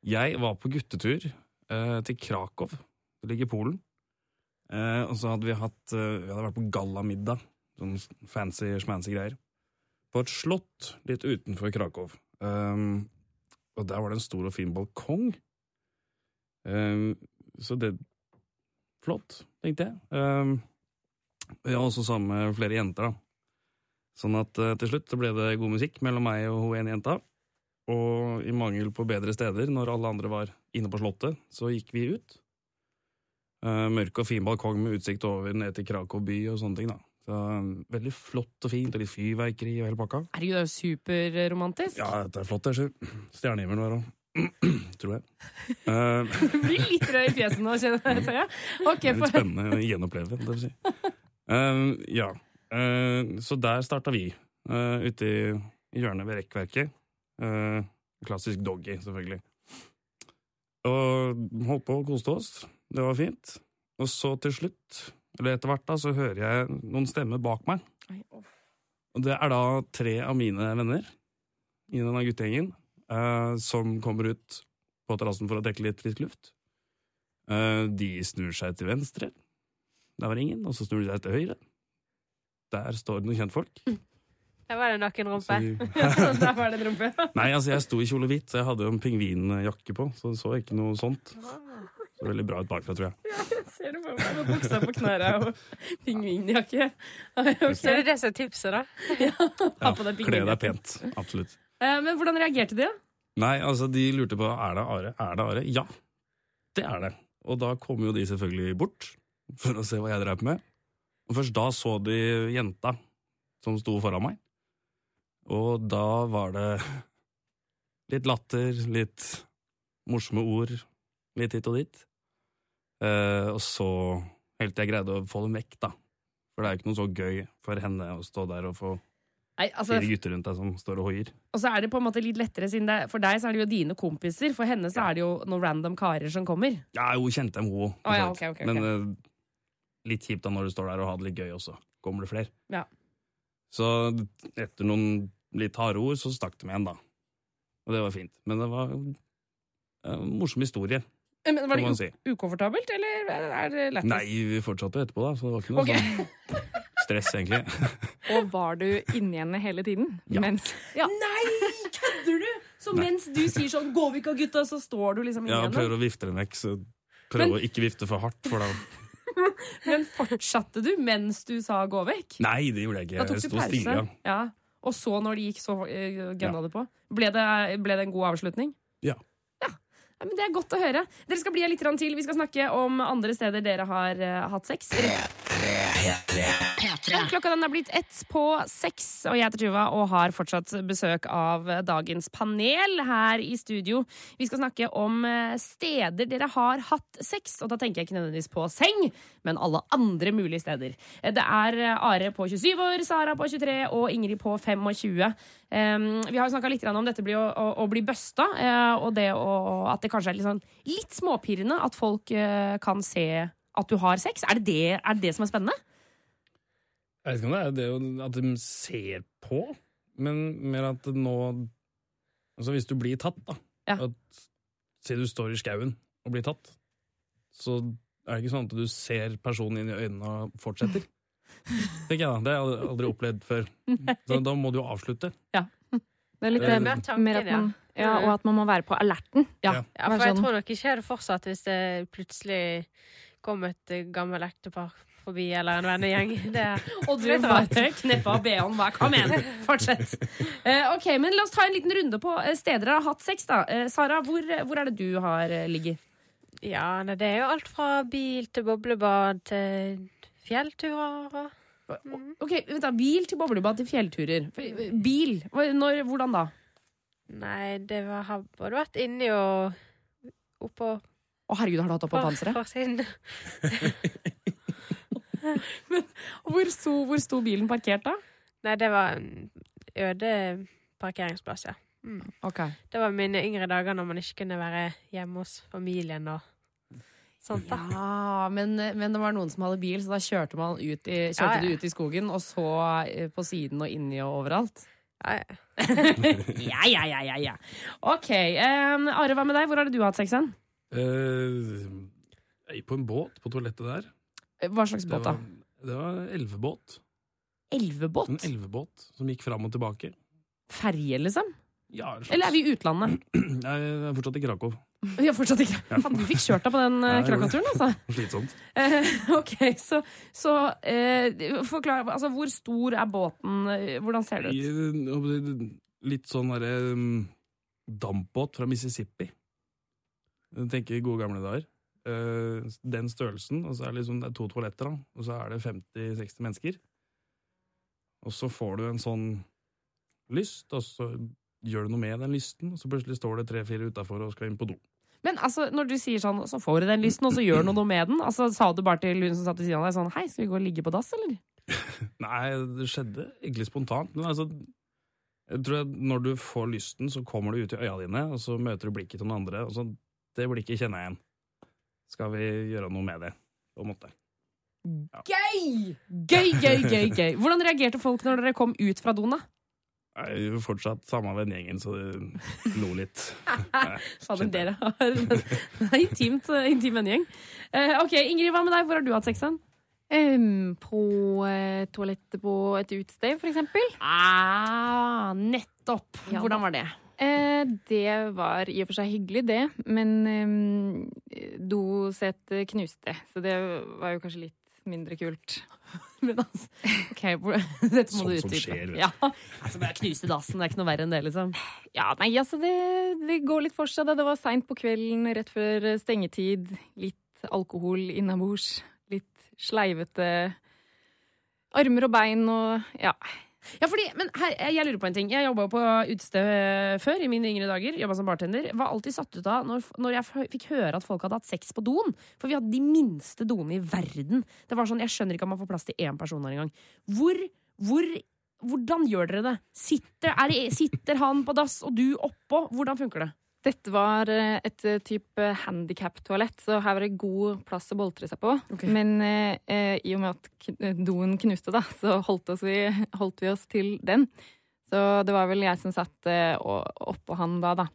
jeg var på guttetur uh, til Krakow. Det ligger i Polen. Uh, og så hadde vi hatt uh, Vi hadde vært på gallamiddag. Sånn fancy schmancy greier. På et slott litt utenfor Krakow. Um, og der var det en stor og fin balkong. Um, så det Flott, tenkte jeg. Um, jeg var også sammen med flere jenter, da. Sånn at eh, til slutt så ble det god musikk mellom meg og hun ene jenta. Og i mangel på bedre steder, når alle andre var inne på Slottet, så gikk vi ut. Eh, mørk og fin balkong med utsikt over ned til Krakow by og sånne ting. da. Så, eh, veldig flott og fint, og litt fyrverkeri og hele pakka. Er det er jo superromantisk. Ja, dette er flott, det, Sjur. Stjernehimmel der òg. Tror jeg. Uh, Du blir litt rød i fjeset nå, kjenner jeg. Okay, det er litt spennende å gjenoppleve, det vil si. Uh, ja. Eh, så der starta vi, eh, ute i, hjørnet ved rekkverket. Eh, klassisk doggy, selvfølgelig. Og holdt på og koste oss. Det var fint. Og så til slutt, eller etter hvert, da, så hører jeg noen stemmer bak meg. Og det er da tre av mine venner i denne guttegjengen som kommer ut på terrassen for å dekke litt frisk luft. De snur seg til venstre. Der var ingen. Og så snur de seg til høyre. Der står det noen kjentfolk. Der var det nok Så rumpe. Der var det en rumpe. Nei, altså jeg sto i kjole hvit, så jeg hadde jo en pingvinjakke på. Så det så ikke noe sånt. Så veldig bra ut bakfra, tror jeg. Ser du på meg med buksa på knærne og pingvinjakke? Så er det det som er tipset, da? Ha på deg Kle deg pent. Absolutt. Eh, Men hvordan reagerte de? da? Nei, altså, de lurte på er det Are. Er det Are? Ja, det er det. Og da kom jo de selvfølgelig bort for å se hva jeg drev med. Og først da så de jenta som sto foran meg. Og da var det litt latter, litt morsomme ord, litt hit og dit. Eh, og så, helt til jeg greide å få dem vekk, da. For det er jo ikke noe så gøy for henne å stå der og få Nei, altså, fire gutter rundt deg som står og hoier. og så er det på en måte litt lettere, siden det, for deg så er det jo dine kompiser. For henne så er det jo noen random karer som kommer. Ja, hun kjente dem, hun òg. Oh, ja, okay, okay, okay. Men eh, litt kjipt da når du står der og har det litt gøy, og så kommer det flere. Ja. Så etter noen litt harde ord, så stakk de igjen, da. Og det var fint. Men det var en morsom historie, Eh, Men Var det si. ukomfortabelt, eller er det lettest? Nei, vi fortsatte etterpå, da, så det var ikke noe okay. sånn stress, egentlig. Og var du inni henne hele tiden? Ja. Mens, ja. Nei, kødder du?! Så mens du sier sånn 'gå vekk av gutta', så står du liksom inni henne? Ja, prøver å vifte den vekk, så prøver å ikke vifte for hardt, for da Men fortsatte du mens du sa 'gå vekk'? Nei, det gjorde jeg Da ikke. tok Jeg du pause. stille. ja. Og så, når det gikk, så gønna ja. det på? Ble det, ble det en god avslutning? Ja. Ja. Men Det er godt å høre. Dere skal bli her litt til. Vi skal snakke om andre steder dere har eh, hatt sex. Ja, klokka den er blitt ett på seks, og jeg heter Tuva og har fortsatt besøk av dagens panel her i studio. Vi skal snakke om eh, steder dere har hatt sex, og da tenker jeg ikke nødvendigvis på seng, men alle andre mulige steder. Det er Are på 27 år, Sara på 23 og Ingrid på 25. Um, vi har jo snakka litt om dette blir å, bli busta, eh, og det å, at det kanskje er litt, sånn, litt småpirrende at folk eh, kan se at du har sex. Er det det, er det, det som er spennende? Jeg vet ikke om det er det at de ser på, men mer at nå Altså, hvis du blir tatt, da Ja. at, Si du står i skauen og blir tatt, så er det ikke sånn at du ser personen inn i øynene og fortsetter. Tenker jeg da. Det har jeg aldri opplevd før. Så da må du jo avslutte. Ja. Det er litt Det mer at man, ja. og at man må være på alerten. Ja. Ja. For jeg sånn- tror nok ikke hadde fortsatt hvis det plutselig kom et gammelt ektepar forbi, eller en vennegjeng. Og du bare kneppa BH-en hver. Kom igjen, fortsett. Uh, ok, men La oss ta en liten runde på eh, steder dere har hatt sex. da. Uh, Sara, hvor, hvor er det du har ligget? Ja, det er jo alt fra bil til boblebad til fjellturer Mm. Ok, vent da, Bil til boblebad til fjellturer. Bil, når, hvordan da? Nei, det var, har både vært inni og oppå Å herregud, har du hatt oppå på panseret? forsiden. Hvor sto, hvor sto bilen parkert da? Nei, det var en øde parkeringsplass, ja. Mm. Okay. Det var mine yngre dager når man ikke kunne være hjemme hos familien og sånt. da. Ja, men, men det var noen som hadde bil, så da kjørte man ut i, kjørte Ja, ja. du ut i skogen, og så eh, på siden og inni og overalt. Ja, ja. ja, ja, ja, ja, ja. Ok, Um, Are, hva med deg? Hvor har du hatt sex hen? Uh, på en båt på toalettet der. Hva slags båt da? det var elvebåt. Elvebåt? En elvebåt som gikk fram og tilbake. Ferje, liksom? Ja, er. Eller er vi i utlandet? Jeg er fortsatt i Krakow. Ja, fortsatt ikke Fan, du fikk kjørt deg på den Ja, gjorde Krakow-turen, altså. Slitsomt. Eh, ok, så, så eh, forklar Altså, hvor stor er båten? Eh, Hvordan ser det ut? Eh, Litt sånn derre um, dampbåt fra Mississippi. Tenker gode gamle dager. Eh, den størrelsen, og så er det liksom det er to toaletter, da, og så er det 50-60 mennesker. Og så får du en sånn lyst, og så gjør du noe med den lysten, og så plutselig står det tre-fire utafor og skal inn på do. Men altså, når du sier sånn, så får du den lysten, og så gjør du noe med den. Altså, Sa du bare til hun som satt ved siden av deg sånn Hei, skal vi gå og ligge på dass, eller? Nei, det skjedde egentlig spontant. Men altså, jeg tror at når du får lysten, så kommer du ut i øya dine, og så møter du blikket til noen andre, og så det blikket kjenner jeg igjen. Skal vi gjøre noe med det, på en måte. Gøy! Gøy, gøy, gøy, gøy. Hvordan reagerte folk når dere kom ut fra doen, da? Nei, fortsatt samme vennegjengen, så det lo litt. Fader, dere har Det er intimt, eh, intim vennegjeng. Uh, ok, Ingrid, hva med deg? Hvor har du hatt sex hen? Um, på uh, toalettet på et utested, for eksempel. Ah, nettopp. Ja. Hvordan var det? Eh, det var i og for seg hyggelig, det. Men eh, dosetet knuste, så det var jo kanskje litt mindre kult. Men altså, ok, Dette må sånn du som skjer, vet du. Ja, altså, bare knuse dassen, det er ikke noe verre enn det, liksom. Ja, nei, altså, det, det går litt for seg. da. Det var seint på kvelden, rett før stengetid. Litt alkohol innabords. Litt sleivete armer og bein og ja. Ja, fordi, men her, jeg lurer på en ting. Jeg jobba på utested før, i mine yngre dager. Jobba som bartender. Var alltid satt ut av når, når jeg fikk høre at folk hadde hatt sex på doen. For vi hadde de minste doene i verden. Det var sånn, Jeg skjønner ikke at man får plass til én person her engang. Hvor, hvor, hvordan gjør dere det? Sitter, er det? sitter han på dass og du oppå? Hvordan funker det? Dette var eh, et eh, type handikap-toalett, så her var det god plass å boltre seg på. Okay. Men eh, eh, i og med at doen knuste, da, så holdt, oss vi, holdt vi oss til den. Så det var vel jeg som satt eh, oppå han da, da.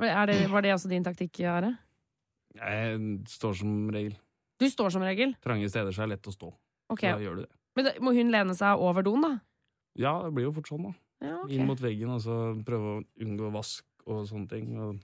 Er det var det også din taktikk, Are? Jeg står som regel. Du står som regel. Trange steder så er det lett å stå. Okay. Da gjør du det. Men da, må hun lene seg over doen, da? Ja, det blir jo fort sånn, da. Ja, ok. Inn mot veggen, og så prøve å unngå vask og sånne ting. Og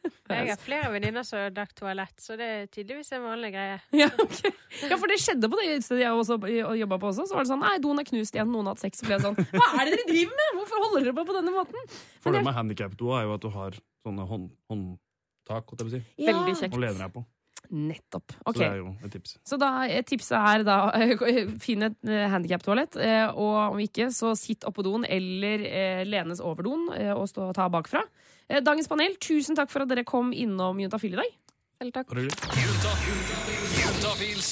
Jeg har flere venninner som har dagt toalett, så det er tydeligvis en vanlig greie. Ja, okay. ja, for det skjedde på det stedet jeg også jobba på også. Så var det sånn Nei, doen er knust igjen, noen har hatt sex. Så ble jeg sånn Hva er det dere driver med?! Hvorfor holder dere på på denne måten? Fordelen med handikap-doa er jo at du har sånne hånd, håndtak, holdt jeg på å si, Veldig kjekt. Og lener deg på. Nettopp. Så det er jo et tips. Så da, eh, tipset er da finn et eh, handikaptoalett, eh, og om ikke, så sitt oppå doen eller lenes over doen og stå og ta bakfra. Dagens panel, tusen takk for at dere kom innom Juntafil i dag. Selv takk. Juntafils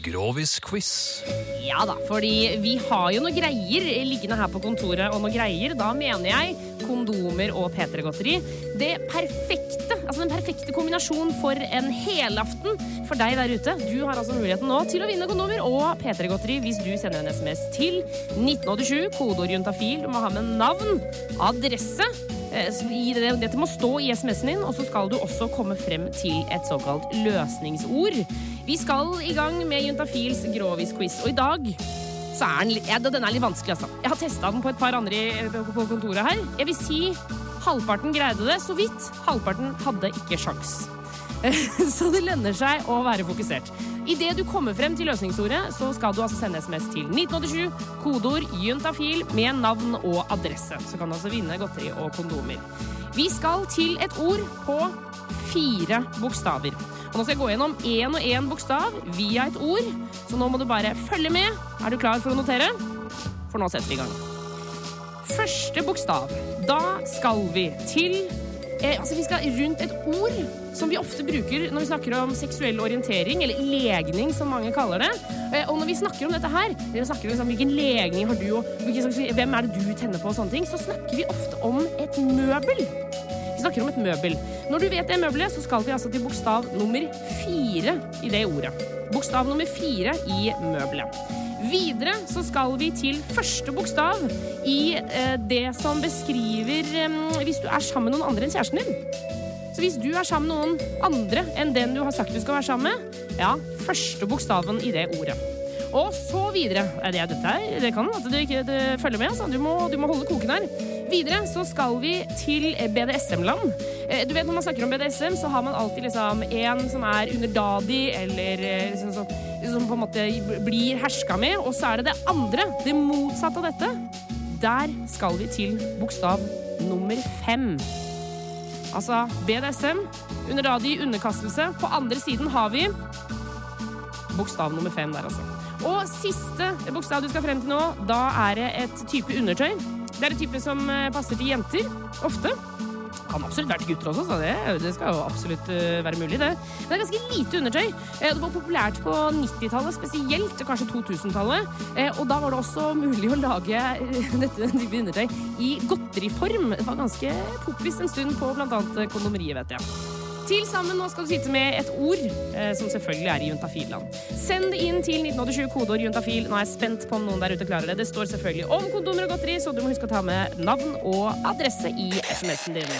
Grovis-quiz. Ja da, fordi vi har jo noe greier liggende her på kontoret, og noe greier, da mener jeg kondomer og P3-godteri. Det perfekte, altså den perfekte kombinasjonen for en helaften for deg der ute. Du har altså muligheten nå til å vinne kondomer og P3-godteri hvis du sender en SMS til 1987, kodeord juntafil. Du må ha med navn, adresse, dette må stå i SMS-en din, og så skal du også komme frem til et såkalt løsningsord. Vi skal i gang med Juntafils grovis-quiz, og i dag så er den, ja, den er litt vanskelig, altså. Jeg har testa den på et par andre på på kontoret her. Jeg vil si halvparten greide det så vidt. Halvparten hadde ikke sjans. Så det lønner seg å være fokusert. Idet du kommer frem til løsningsordet, så skal du altså sende SMS til 1987, kodeord juntafil med navn og adresse. Så kan du altså vinne godteri og kondomer. Vi skal til et ord på fire bokstaver. Og nå skal jeg gå gjennom én og én bokstav via et ord, så nå må du bare følge med. Er du klar for å notere? For nå setter vi i gang. Første bokstav. Da skal vi til eh, Altså, vi skal rundt et ord som vi ofte bruker når vi snakker om seksuell orientering, eller legning, som mange kaller det. Eh, og når vi snakker om dette her, eller snakker vi liksom, hvilken legning har du, og hvem er det du tenner på, og sånne ting, så snakker vi ofte om et møbel. Vi snakker om et møbel. Når du vet det møbelet, så skal vi altså til bokstav nummer fire i det ordet. Bokstav nummer fire i møbelet. Videre så skal vi til første bokstav i eh, det som beskriver eh, hvis du er sammen med noen andre enn kjæresten din. Hvis du er sammen med noen andre enn den du har sagt du skal være sammen med, ja, første bokstaven i det ordet. Og så videre. Er Det, dette her, det kan at du ikke følger med. Så Du, må, du må holde koken her. Videre så skal vi til BDSM-land. Eh, Du vet Når man snakker om BDSM, så har man alltid liksom en som er underdadig, eller eh, liksom, som, som på en måte blir herska med. Og så er det det andre, det motsatte av dette. Der skal vi til bokstav nummer fem. Altså BDSM, Under da i underkastelse. På andre siden har vi bokstav nummer fem der, altså. Og siste bokstav du skal frem til nå, da er det et type undertøy. Det er et type som eh, passer til jenter, ofte. Kan absolutt være til gutter også, så det, det skal jo absolutt eh, være mulig, det. Men det er ganske lite undertøy. Eh, Det var populært på 90-tallet, spesielt, kanskje 2000-tallet. Eh, Og da var det også mulig å lage dette type undertøy i godteriform. Det var ganske poppis en stund på annet kondomeriet, vet jeg. Til sammen nå skal du sitte med et ord eh, som selvfølgelig er i juntafilland. Send det inn til 1987 kodeord juntafil. Nå er jeg spent på om noen der ute klarer det. Det står selvfølgelig om kondomer og godteri, så du må huske å ta med navn og adresse i SMS-en din.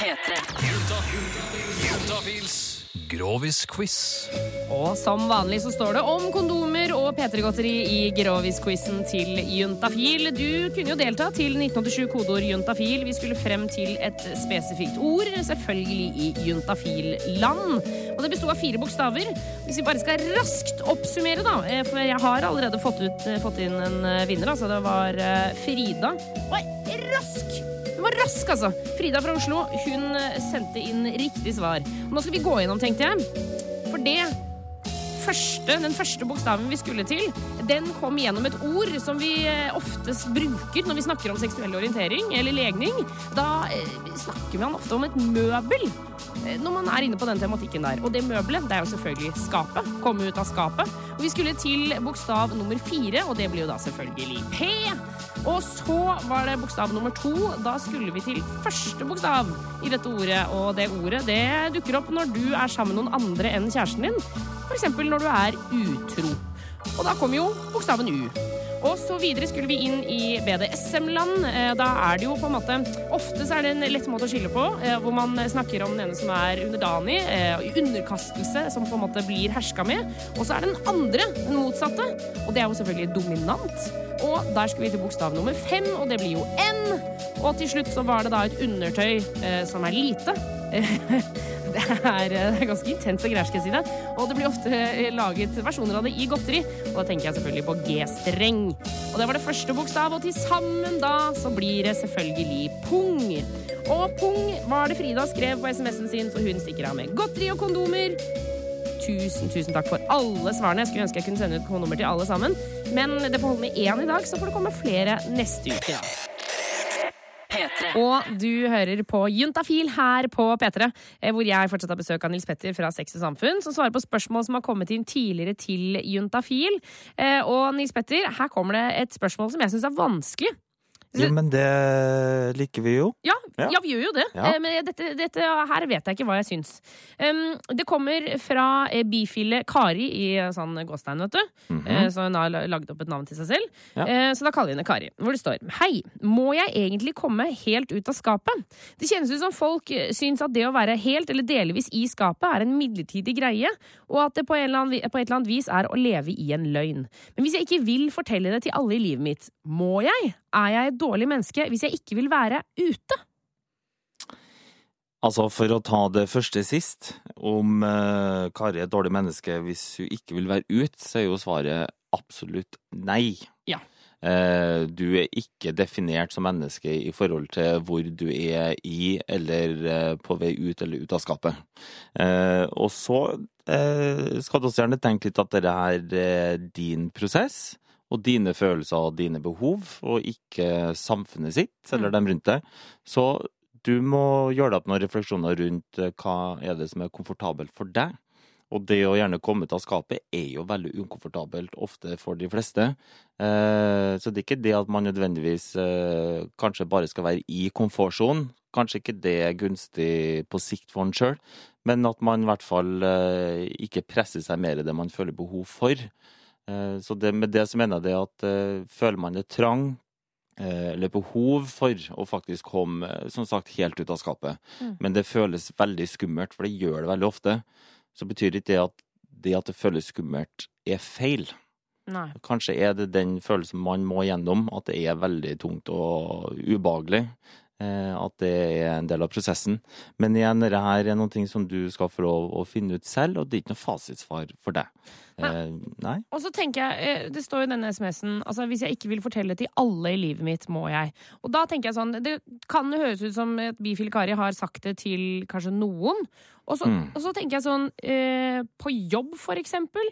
P3. Juntafils Grovis-quiz. Og som vanlig så står det om kondomer og P3-godteri i Grovis-quizen til Juntafil. Du kunne jo delta til 1987 kodeord juntafil. Vi skulle frem til et spesifikt ord, selvfølgelig i juntafil-land. Og det besto av fire bokstaver. Hvis vi bare skal raskt oppsummere, da, eh, for jeg har allerede fått, ut, eh, fått inn en eh, vinner. Altså det var Frida. Oi, rask! Hun var rask, altså. Frida fra Oslo hun sendte inn riktig svar. Nå skal vi gå gjennom, tenkte jeg. For det første, den første bokstaven vi skulle til, den kom gjennom et ord som vi eh, oftest bruker når vi snakker om seksuell orientering eller legning. Da eh, snakker man ofte om et møbel eh, når man er inne på den tematikken der. Og det møbelet det er jo selvfølgelig skapet. Komme ut av skapet. Og vi skulle til bokstav nummer fire, og det blir jo da selvfølgelig P. Og så var det bokstav nummer to. Da skulle vi til første bokstav i dette ordet. Og det ordet det dukker opp når du er sammen med noen andre enn kjæresten din. F.eks. når du er utro. Og da kom jo bokstaven U. Og så videre skulle vi inn i BDSM-land. Eh, Da er det jo på en måte Ofte så er det en lett måte å skille på, eh, hvor man snakker om den ene som er underdanig, eh, underkastelse, som på en måte blir herska med. Og så er det den andre, den motsatte, og det er jo selvfølgelig dominant. Og der skulle vi til bokstav nummer fem, og det blir jo N. Og til slutt så var det da et undertøy som er lite. Det er, det er ganske intense greier, skal jeg si det. Og det blir ofte eh, laget versjoner av det i godteri. Og da tenker jeg selvfølgelig på G-streng. Og det var det første bokstav, og til sammen da så blir det selvfølgelig pung. Og pung var det Frida skrev på SMS-en sin, så hun stikker av med godteri og kondomer. Tusen, tusen takk for alle svarene. Jeg skulle ønske jeg kunne sende ut kondomer til alle sammen. Men det får holde med én i dag, så får det komme flere neste uke. Da. P3. Og du hører på Juntafil her på P3, eh, hvor jeg fortsatt har besøk av Nils Petter fra Sex og Samfunn, som svarer på spørsmål som har kommet inn tidligere til Juntafil. Eh, Og Nils Petter, her kommer det et spørsmål som jeg syns er vanskelig. Jo, men det liker vi jo. Ja, Ja. ja. vi gjør jo det. Ja. Eh, Men dette, dette her vet jeg ikke hva jeg syns. Um, det kommer fra eh, bifile Kari i eh, sånn gåstein, vet du. Eh, Så hun har lagd opp et navn til seg selv. Eh, Så da kaller vi henne Kari. Hvor det står Hei, må jeg egentlig komme helt ut av skapet? Det kjennes ut som folk syns at det å være helt eller delvis i skapet er en midlertidig greie, og at det på, en eller annen, på et eller annet vis er å leve i en løgn. Men hvis jeg ikke vil fortelle det til alle i livet mitt, må jeg? Er jeg et dårlig menneske hvis jeg ikke vil være ute? Altså, for å ta det første sist, om uh, Kari er et dårlig menneske hvis hun ikke vil være ute, så er jo svaret absolutt nei. Ja. Eh, Du er ikke definert som menneske i forhold til hvor du er i eller eh, på vei ut eller ut av skapet. Og så skal du også gjerne tenke litt at dette er eh, din prosess. Og dine følelser og dine behov, og ikke samfunnet sitt eller dem rundt deg. Så du må gjøre deg opp noen refleksjoner rundt eh, hva er det som er komfortabelt for deg. Og det å gjerne komme ut av skapet er jo veldig ukomfortabelt ofte for de fleste. Eh, Så det er ikke det at man nødvendigvis eh, kanskje bare skal være i komfortsonen. Kanskje ikke det er gunstig på sikt for en sjøl, men at man i hvert fall ikke presser seg mer i det man føler behov for. Eh, Så det, med det så mener jeg det at eh, føler man det trang, eh, eller behov for å faktisk komme som sagt helt ut av skapet, Mm. men det føles veldig skummelt, for det gjør det veldig ofte, så betyr ikke det at det at det føles skummelt, er feil. Nei. Kanskje er det den følelsen man må gjennom, at det er veldig tungt og ubehagelig. Eh, At det er en del av prosessen. Men igjen, dette her er ting som du skal få lov å finne ut selv, og det er ikke noe fasitsvar for deg. Nei. Nei. Og så tenker jeg, eh, Det står jo i denne SMS-en altså hvis jeg ikke vil fortelle til alle i livet mitt, må jeg. Og da tenker jeg sånn Det kan jo høres ut som at Bifil Kari har sagt det til kanskje noen. Og så, Mm. og så tenker jeg sånn eh, På jobb, for eksempel.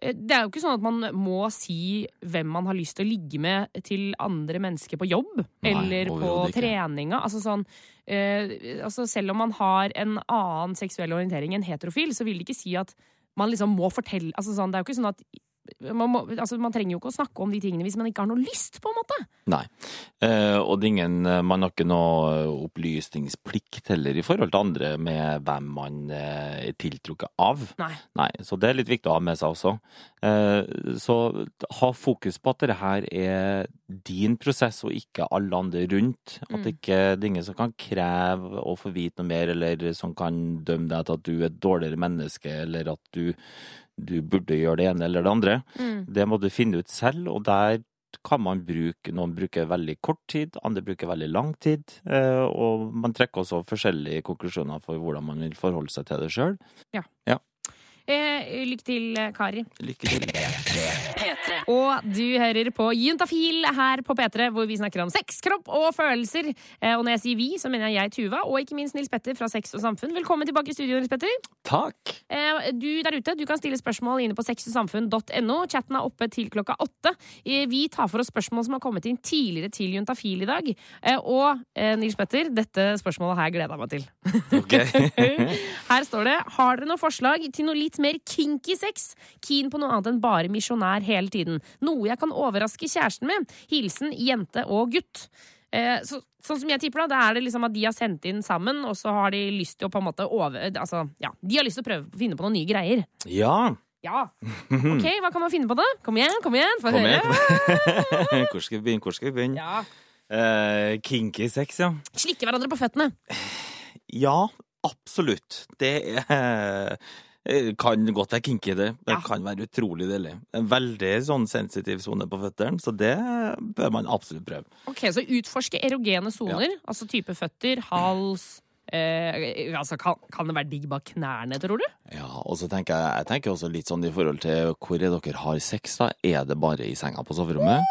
Eh, Det er jo ikke sånn at man må si hvem man har lyst til å ligge med til andre mennesker på jobb. Nei, eller på treninga. Altså sånn eh, altså Selv om man har en annen seksuell orientering enn heterofil, så vil det ikke si at man liksom må fortelle altså sånn, Det er jo ikke sånn at man, må, altså man trenger jo ikke å snakke om de tingene hvis man ikke har noe lyst, på en måte. Nei. Eh, og det er ingen, man har ikke noe opplysningsplikt heller i forhold til andre med hvem man eh, er tiltrukket av. Nei. Nei, så det er litt viktig å ha med seg også. Eh, så ha fokus på at dette her er din prosess og ikke alle andre rundt. At Mm. det ikke det er ingen som kan kreve å få vite noe mer, eller som kan dømme deg til at du er et dårligere menneske, eller at du, du burde gjøre det ene eller det andre. Mm. Det må du finne ut selv, og der kan man bruke Noen bruker veldig kort tid, andre bruker veldig lang tid. eh, Og man trekker også forskjellige konklusjoner for hvordan man vil forholde seg til det sjøl. Eh, lykke til, Kari. Lykke til. P3. Og du hører på Juntafil her på P3, hvor vi snakker om sex, kropp og følelser. Eh, og når jeg sier vi, så mener jeg jeg, Tuva, og ikke minst Nils Petter fra Sex og Samfunn. Velkommen tilbake i studio, Nils Petter. Takk! Eh, Du der ute, du kan stille spørsmål inne på sexogsamfunn.no. Chatten er oppe til klokka åtte. Eh, Vi tar for oss spørsmål som har kommet inn tidligere til Juntafil i dag. Eh, Og Nils Petter, dette spørsmålet har jeg gleda meg til. Ok. Her står det Har dere noe forslag til noe litt mer kinky sex? Keen på noe annet enn bare misjonær hele tiden. Noe jeg kan overraske kjæresten med. Hilsen jente og gutt. Eh, så, sånn som jeg tipper da, det er det liksom at de har sendt inn sammen, og så har de lyst til å på en måte over... Altså, ja, de har lyst til å prøve å finne på noen nye greier. Ja. Ja. OK, hva kan man finne på da? Kom igjen, kom igjen, få Kom høre. Hvor skal vi begynne? Hvor skal vi begynne? Ja. Eh, kinky sex, ja. Slikke hverandre på føttene. Ja, absolutt. Det er kan godt være kinky, det. Det Ja. kan være utrolig deilig. En veldig sånn sensitiv sone på føttene, så det bør man absolutt prøve. Ok, Så utforske erogene soner, altså type føtter, hals eh, altså, kan, kan det være digg bak knærne, tror du? Ja, og så tenker jeg, jeg tenker også litt sånn i forhold til hvor er dere har sex, da? Er det bare i senga på soverommet?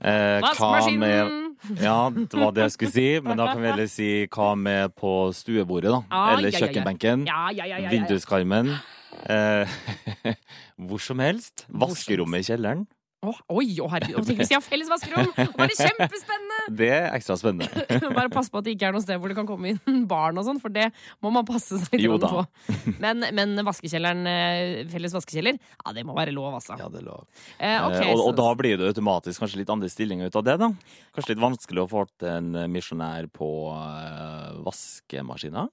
Eh, hva med Ja, det var det jeg skulle si, men da kan vi heller si hva med på stuebordet, da? Ah, Eller kjøkkenbenken? Ja. Vinduskarmen? Eh, hvor som helst. Vaskerommet i kjelleren. Åh, oi, å herregud. Og tenk hvis de har felles vaskerom! Da er det kjempespennende! Det er ekstra spennende. Bare pass på at det ikke er noe sted hvor det kan komme inn barn og sånn, for det må man passe seg Jo på. Men, men vaskekjelleren, eh, felles vaskekjeller, ja, det må være lov, altså. Ja, det er lov. Eh, okay, Eh, og, og da blir det automatisk kanskje litt andre stillinger ut av det, da. Kanskje litt vanskelig å få til en eh, misjonær på uh, vaskemaskina.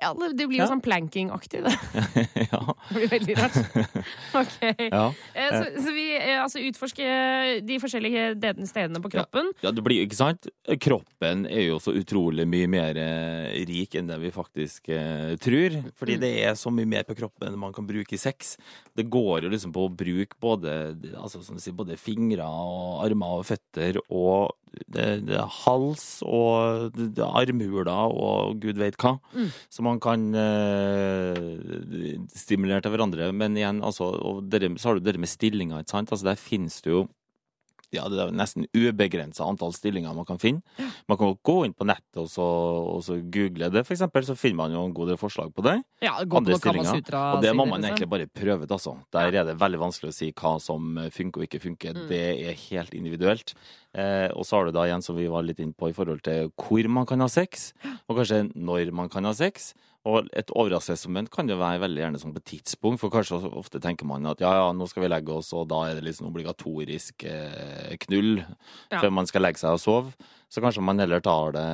Ja, det, blir jo Ja. sånn planking-aktig, det. ja. Det blir veldig rart. Ok. ja. Eh, Så, så vi eh, altså utforsker de forskjellige stedene på kroppen. Ja, det blir ikke sant? Kroppen er jo så utrolig mye mer eh, rik enn det vi faktisk eh, tror. Fordi Mm. det er så mye mer på kroppen enn man kan bruke i sex. Det går jo liksom på å bruke både, altså, sånn sier, både fingre og armer og føtter og hals og er armhuler og gud vet hva. Mm. Så man kan eh, stimulere til hverandre. Men igjen, altså, og dere, så har du det med ikke sant. Altså, der finnes det jo ja, det er nesten ubegrensa antall stillinger man kan finne. Man kan gå inn på nettet og så, og så google det, for eksempel, så finner man jo en god del forslag på det. Ja, gå på Andre Kama stillinger. Sutra. Og det må man liksom. egentlig bare prøve ut, altså. Der er det veldig vanskelig å si hva som funker og ikke funker. Mm. Det er helt individuelt. Eh, og så har du da igjen, som vi var litt inne på, i forhold til hvor man kan ha sex, og kanskje når man kan ha sex. Og et overraskelsesmoment kan jo være veldig gjerne sånn på tidspunkt, for kanskje ofte tenker man at ja, ja, nå skal vi legge oss, og da er det liksom obligatorisk eh, knull Ja. før man skal legge seg og sove. Så kanskje man heller tar det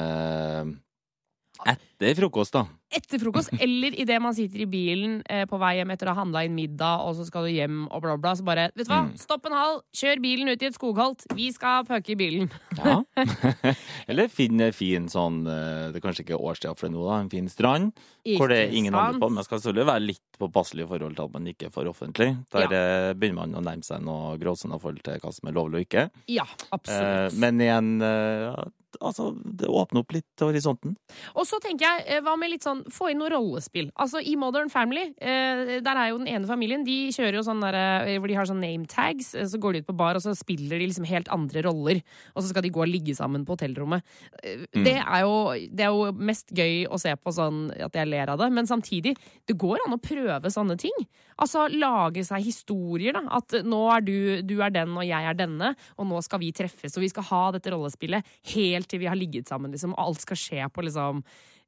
etter frokost, da. Etter frokost, eller idet man sitter i bilen eh, på vei hjem etter å ha handla inn middag, og så skal du hjem og bla, bla, så bare Vet du hva, Mm. stopp en hal, kjør bilen ut i et skogholt, vi skal pøke i bilen. Ja. Eller finne fin sånn eh, Det er kanskje ikke årstida for det nå, da. En fin strand. hvor det er ingen andre på. Men man skal selvfølgelig være litt påpasselig i forhold til at man ikke er for offentlig. Der ja. begynner man å nærme seg noe gråsoner i forhold til hva som er lovlig og ikke. Ja, Eh, absolutt. men igjen eh, Altså, det åpner opp litt horisonten. Og så tenker jeg, eh, hva med litt sånn, få inn noe rollespill? Altså, i Modern Family, eh, der er jo den ene familien, de kjører jo sånn der, eh, hvor de har sånn name tags, eh, så går de ut på bar, og så spiller de liksom helt andre roller, og så skal de gå og ligge sammen på hotellrommet. Mm. Det, er jo, det er jo mest gøy å se på sånn at jeg ler av det, men samtidig, det går an å prøve sånne ting. Altså, lage seg historier, da. At nå er du, du er den, og jeg er denne, og nå skal vi treffes, og vi skal ha dette rollespillet helt til vi har ligget sammen, liksom, og alt skal skje på liksom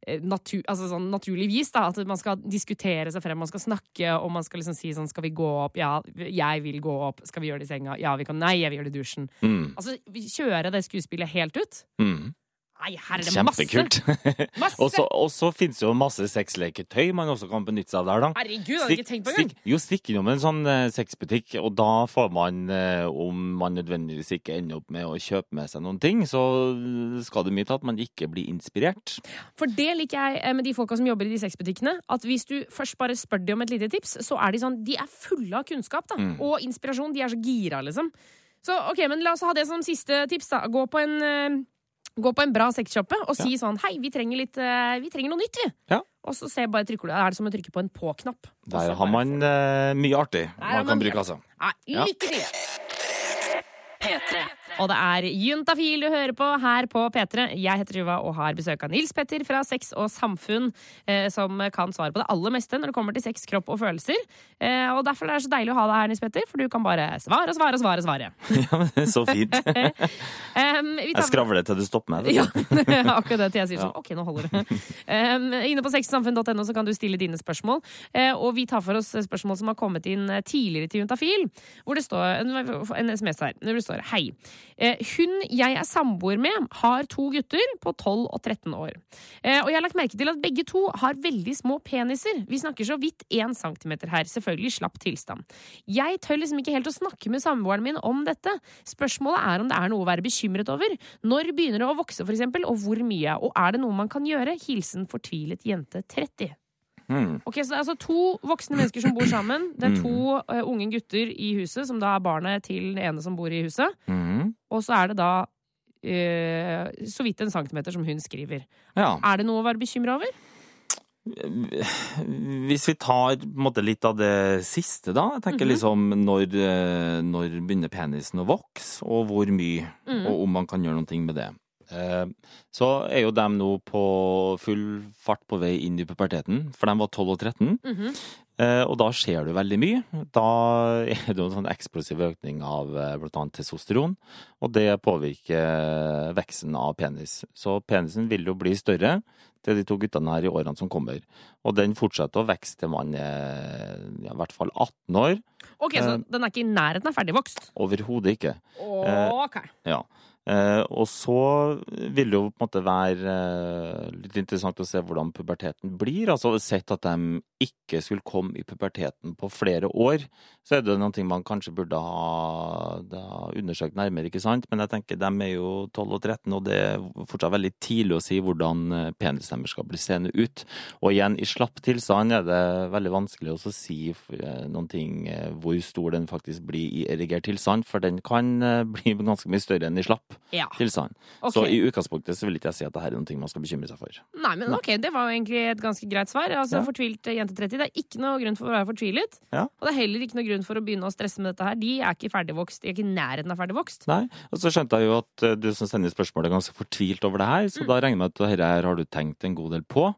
Natur, altså sånn naturlig vis, da. At man skal diskutere seg frem, man skal snakke, og man skal liksom si sånn Skal vi gå opp? Ja, jeg vil gå opp. Skal vi gjøre det i senga? Ja, vi kan. Nei, jeg vil gjøre det i dusjen. Mm. Altså, kjøre det skuespillet helt ut. Mm. Nei, her er det! Kjempekult. Masse! Og så- Og så finnes det jo masse sexleketøy man også kan benytte seg av der, da. Herregud, jeg har ikke tenkt på engang. jo, stikk innom en sånn uh, sexbutikk, og da får man, uh, om man nødvendigvis ikke ender opp med å kjøpe med seg noen ting, så skal det mye til at man ikke blir inspirert. For det liker jeg eh, med de folka som jobber i de sexbutikkene. At hvis du først bare spør dem om et lite tips, så er de sånn De er fulle av kunnskap da, Mm. og inspirasjon. De er så gira, liksom. Så ok, men la oss ha det som siste tips, da. Gå på en eh, Gå på en bra sexshoppe og si sånn Hei, vi trenger litt eh, Vi trenger noe nytt, vi. Ja. Og så se bare trykker du Er det som å trykke på en på-knapp? Der har man uh, mye artig man man kan bruke, altså. Ja. lykke til! P3. Og det er Juntafil du hører på her på P3. Jeg heter Tuva og har besøk av Nils Petter fra Sex og Samfunn, eh, som kan svare på det aller meste når det kommer til sex, kropp og følelser. Eh, og derfor er det så deilig å ha deg her, Nils Petter, for du kan bare svare og svare og svare. svare. Ja, men så fint. Um, Jeg skravler til du stopper meg. Ja, akkurat det til jeg sier sånn. Ok, nå holder det. Um, inne på sexsamfunn.no så kan du stille dine spørsmål. Uh, og vi tar for oss spørsmål som har kommet inn tidligere til Juntafil. Hvor det står en, en SMS her. Hvor det står Hei. Eh, hun jeg er samboer med, har to gutter på 12 og 13 år. Eh, og jeg har lagt merke til at begge to har veldig små peniser. Vi snakker så vidt én centimeter her. Selvfølgelig slapp tilstand. Jeg tør liksom ikke helt å snakke med samboeren min om dette. Spørsmålet er om det er noe å være bekymret over. Når begynner det å vokse, for eksempel, og hvor mye? Og er det noe man kan gjøre? Hilsen fortvilet jente 30. Mm. Ok, så det er altså to voksne mennesker som bor sammen. Det er to uh, unge gutter i huset, som da er barnet til den ene som bor i huset. Mm. Og så er det da uh, så vidt en centimeter, som hun skriver. Ja. Er det noe å være bekymra over? Hvis vi tar måte, litt av det siste, da. Jeg tenker Mhm. liksom når, eh, når begynner penisen å vokse, og hvor mye, Mm. og om man kan gjøre noe med det. Eh, Så er jo de nå på full fart på vei inn i puberteten, for de var 12 og 13. Mm -hmm. Og da skjer det veldig mye. Da er det jo en sånn eksplosiv økning av bl.a. blant annet testosteron, og det påvirker veksten av penis. Så penisen vil jo bli større til de to guttene her i årene som kommer. Og den fortsetter å vokse til man er ja, i hvert fall 18 år. Ok, Så Eh. den er ikke i nærheten av ferdigvokst? Overhodet ikke. Ok. Ja. Eh, og så vil det jo på en måte være eh, litt interessant å se hvordan puberteten blir. Altså Sett at de ikke skulle komme i puberteten på flere år, så er det noe man kanskje burde ha, ha undersøkt nærmere, ikke sant? Men jeg tenker de er jo 12 og 13, og det er fortsatt veldig tidlig å si hvordan eh, skal bli seende ut. Og igjen, i slapp tilstand er det veldig vanskelig å si eh, noen ting eh, hvor stor den faktisk blir i erigert tilstand, for den kan bli ganske mye større enn i slapp. Ja. tilstand. Okay. Så i utgangspunktet så vil ikke jeg si at dette er noe man skal bekymre seg for. Nei, men ok, Det var jo egentlig et ganske greit svar. Altså, Ja. Fortvilt jente 30. Det er ikke noe grunn for å være fortvilet. Ja. Og det er heller ikke noe grunn for å begynne å stresse med dette her. De er ikke ferdigvokst. De er ikke i nærheten av ferdigvokst. Nei, og så skjønte jeg jo at eh, du som sender spørsmål er ganske fortvilt over det her, så Mm. da regner jeg med at dette her har du tenkt en god del på.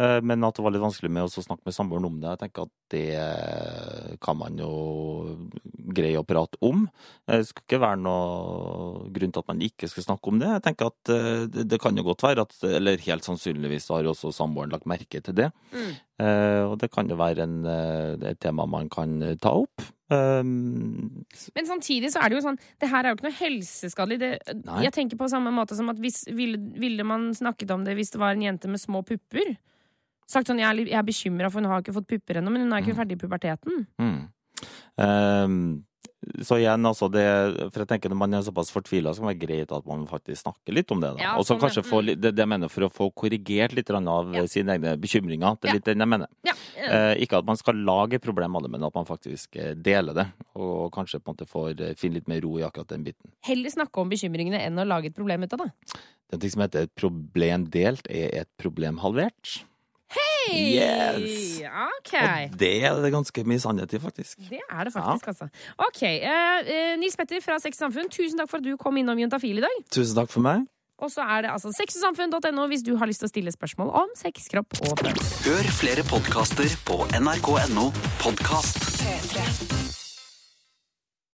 Eh, Men at det var litt vanskelig med å snakke med samboeren om det. Jeg tenker at det eh, kan man jo greie å prate om. Det skal ikke være noe grunn til at man ikke skal snakke om det. Jeg tenker at det det kan jo godt være at, eller helt sannsynligvis har jo også samboeren lagt merke til det. Mm. Eh, Og det kan jo være en, eh, et tema man kan eh, ta opp. Um, Men samtidig så er det jo sånn Det her er jo ikke noe helseskadelig. Det, jeg tenker på samme måte som at hvis, ville, ville man snakket om det hvis det var en jente med små pupper? Sagt sånn, Jeg er, jeg er bekymra, for hun har ikke fått pupper ennå, men hun er ikke Mm. ferdig i puberteten. Mm. Ehm, så igjen, altså det, for jeg tenker Når man er såpass fortvila, så kan det være greit at man faktisk snakker litt om det. da. Ja, og så kanskje få litt, det, det jeg mener For å få korrigert litt av Ja. sine egne bekymringer. Det er litt den jeg mener. Ja, eh, Eh, ikke at man skal lage et problem av det, men at man faktisk eh, deler det. Og kanskje på en måte får eh, finne litt mer ro i akkurat den biten. Heller snakke om bekymringene enn å lage et problem ut av det. Det er en ting som heter et problem delt, er et problem halvert. Yes! Okay. Og det er det ganske mye sannhet i, faktisk. Det er det faktisk, altså. OK. Eh, eh, Nils Petter fra Sex og Samfunn, tusen takk for at du kom innom Juntafil i dag. Tusen takk for meg. Og så er det altså sexogsamfunn.no hvis du har lyst til å stille spørsmål om sex, kropp og følelser. Hør flere podkaster på nrk.no podkast. P3.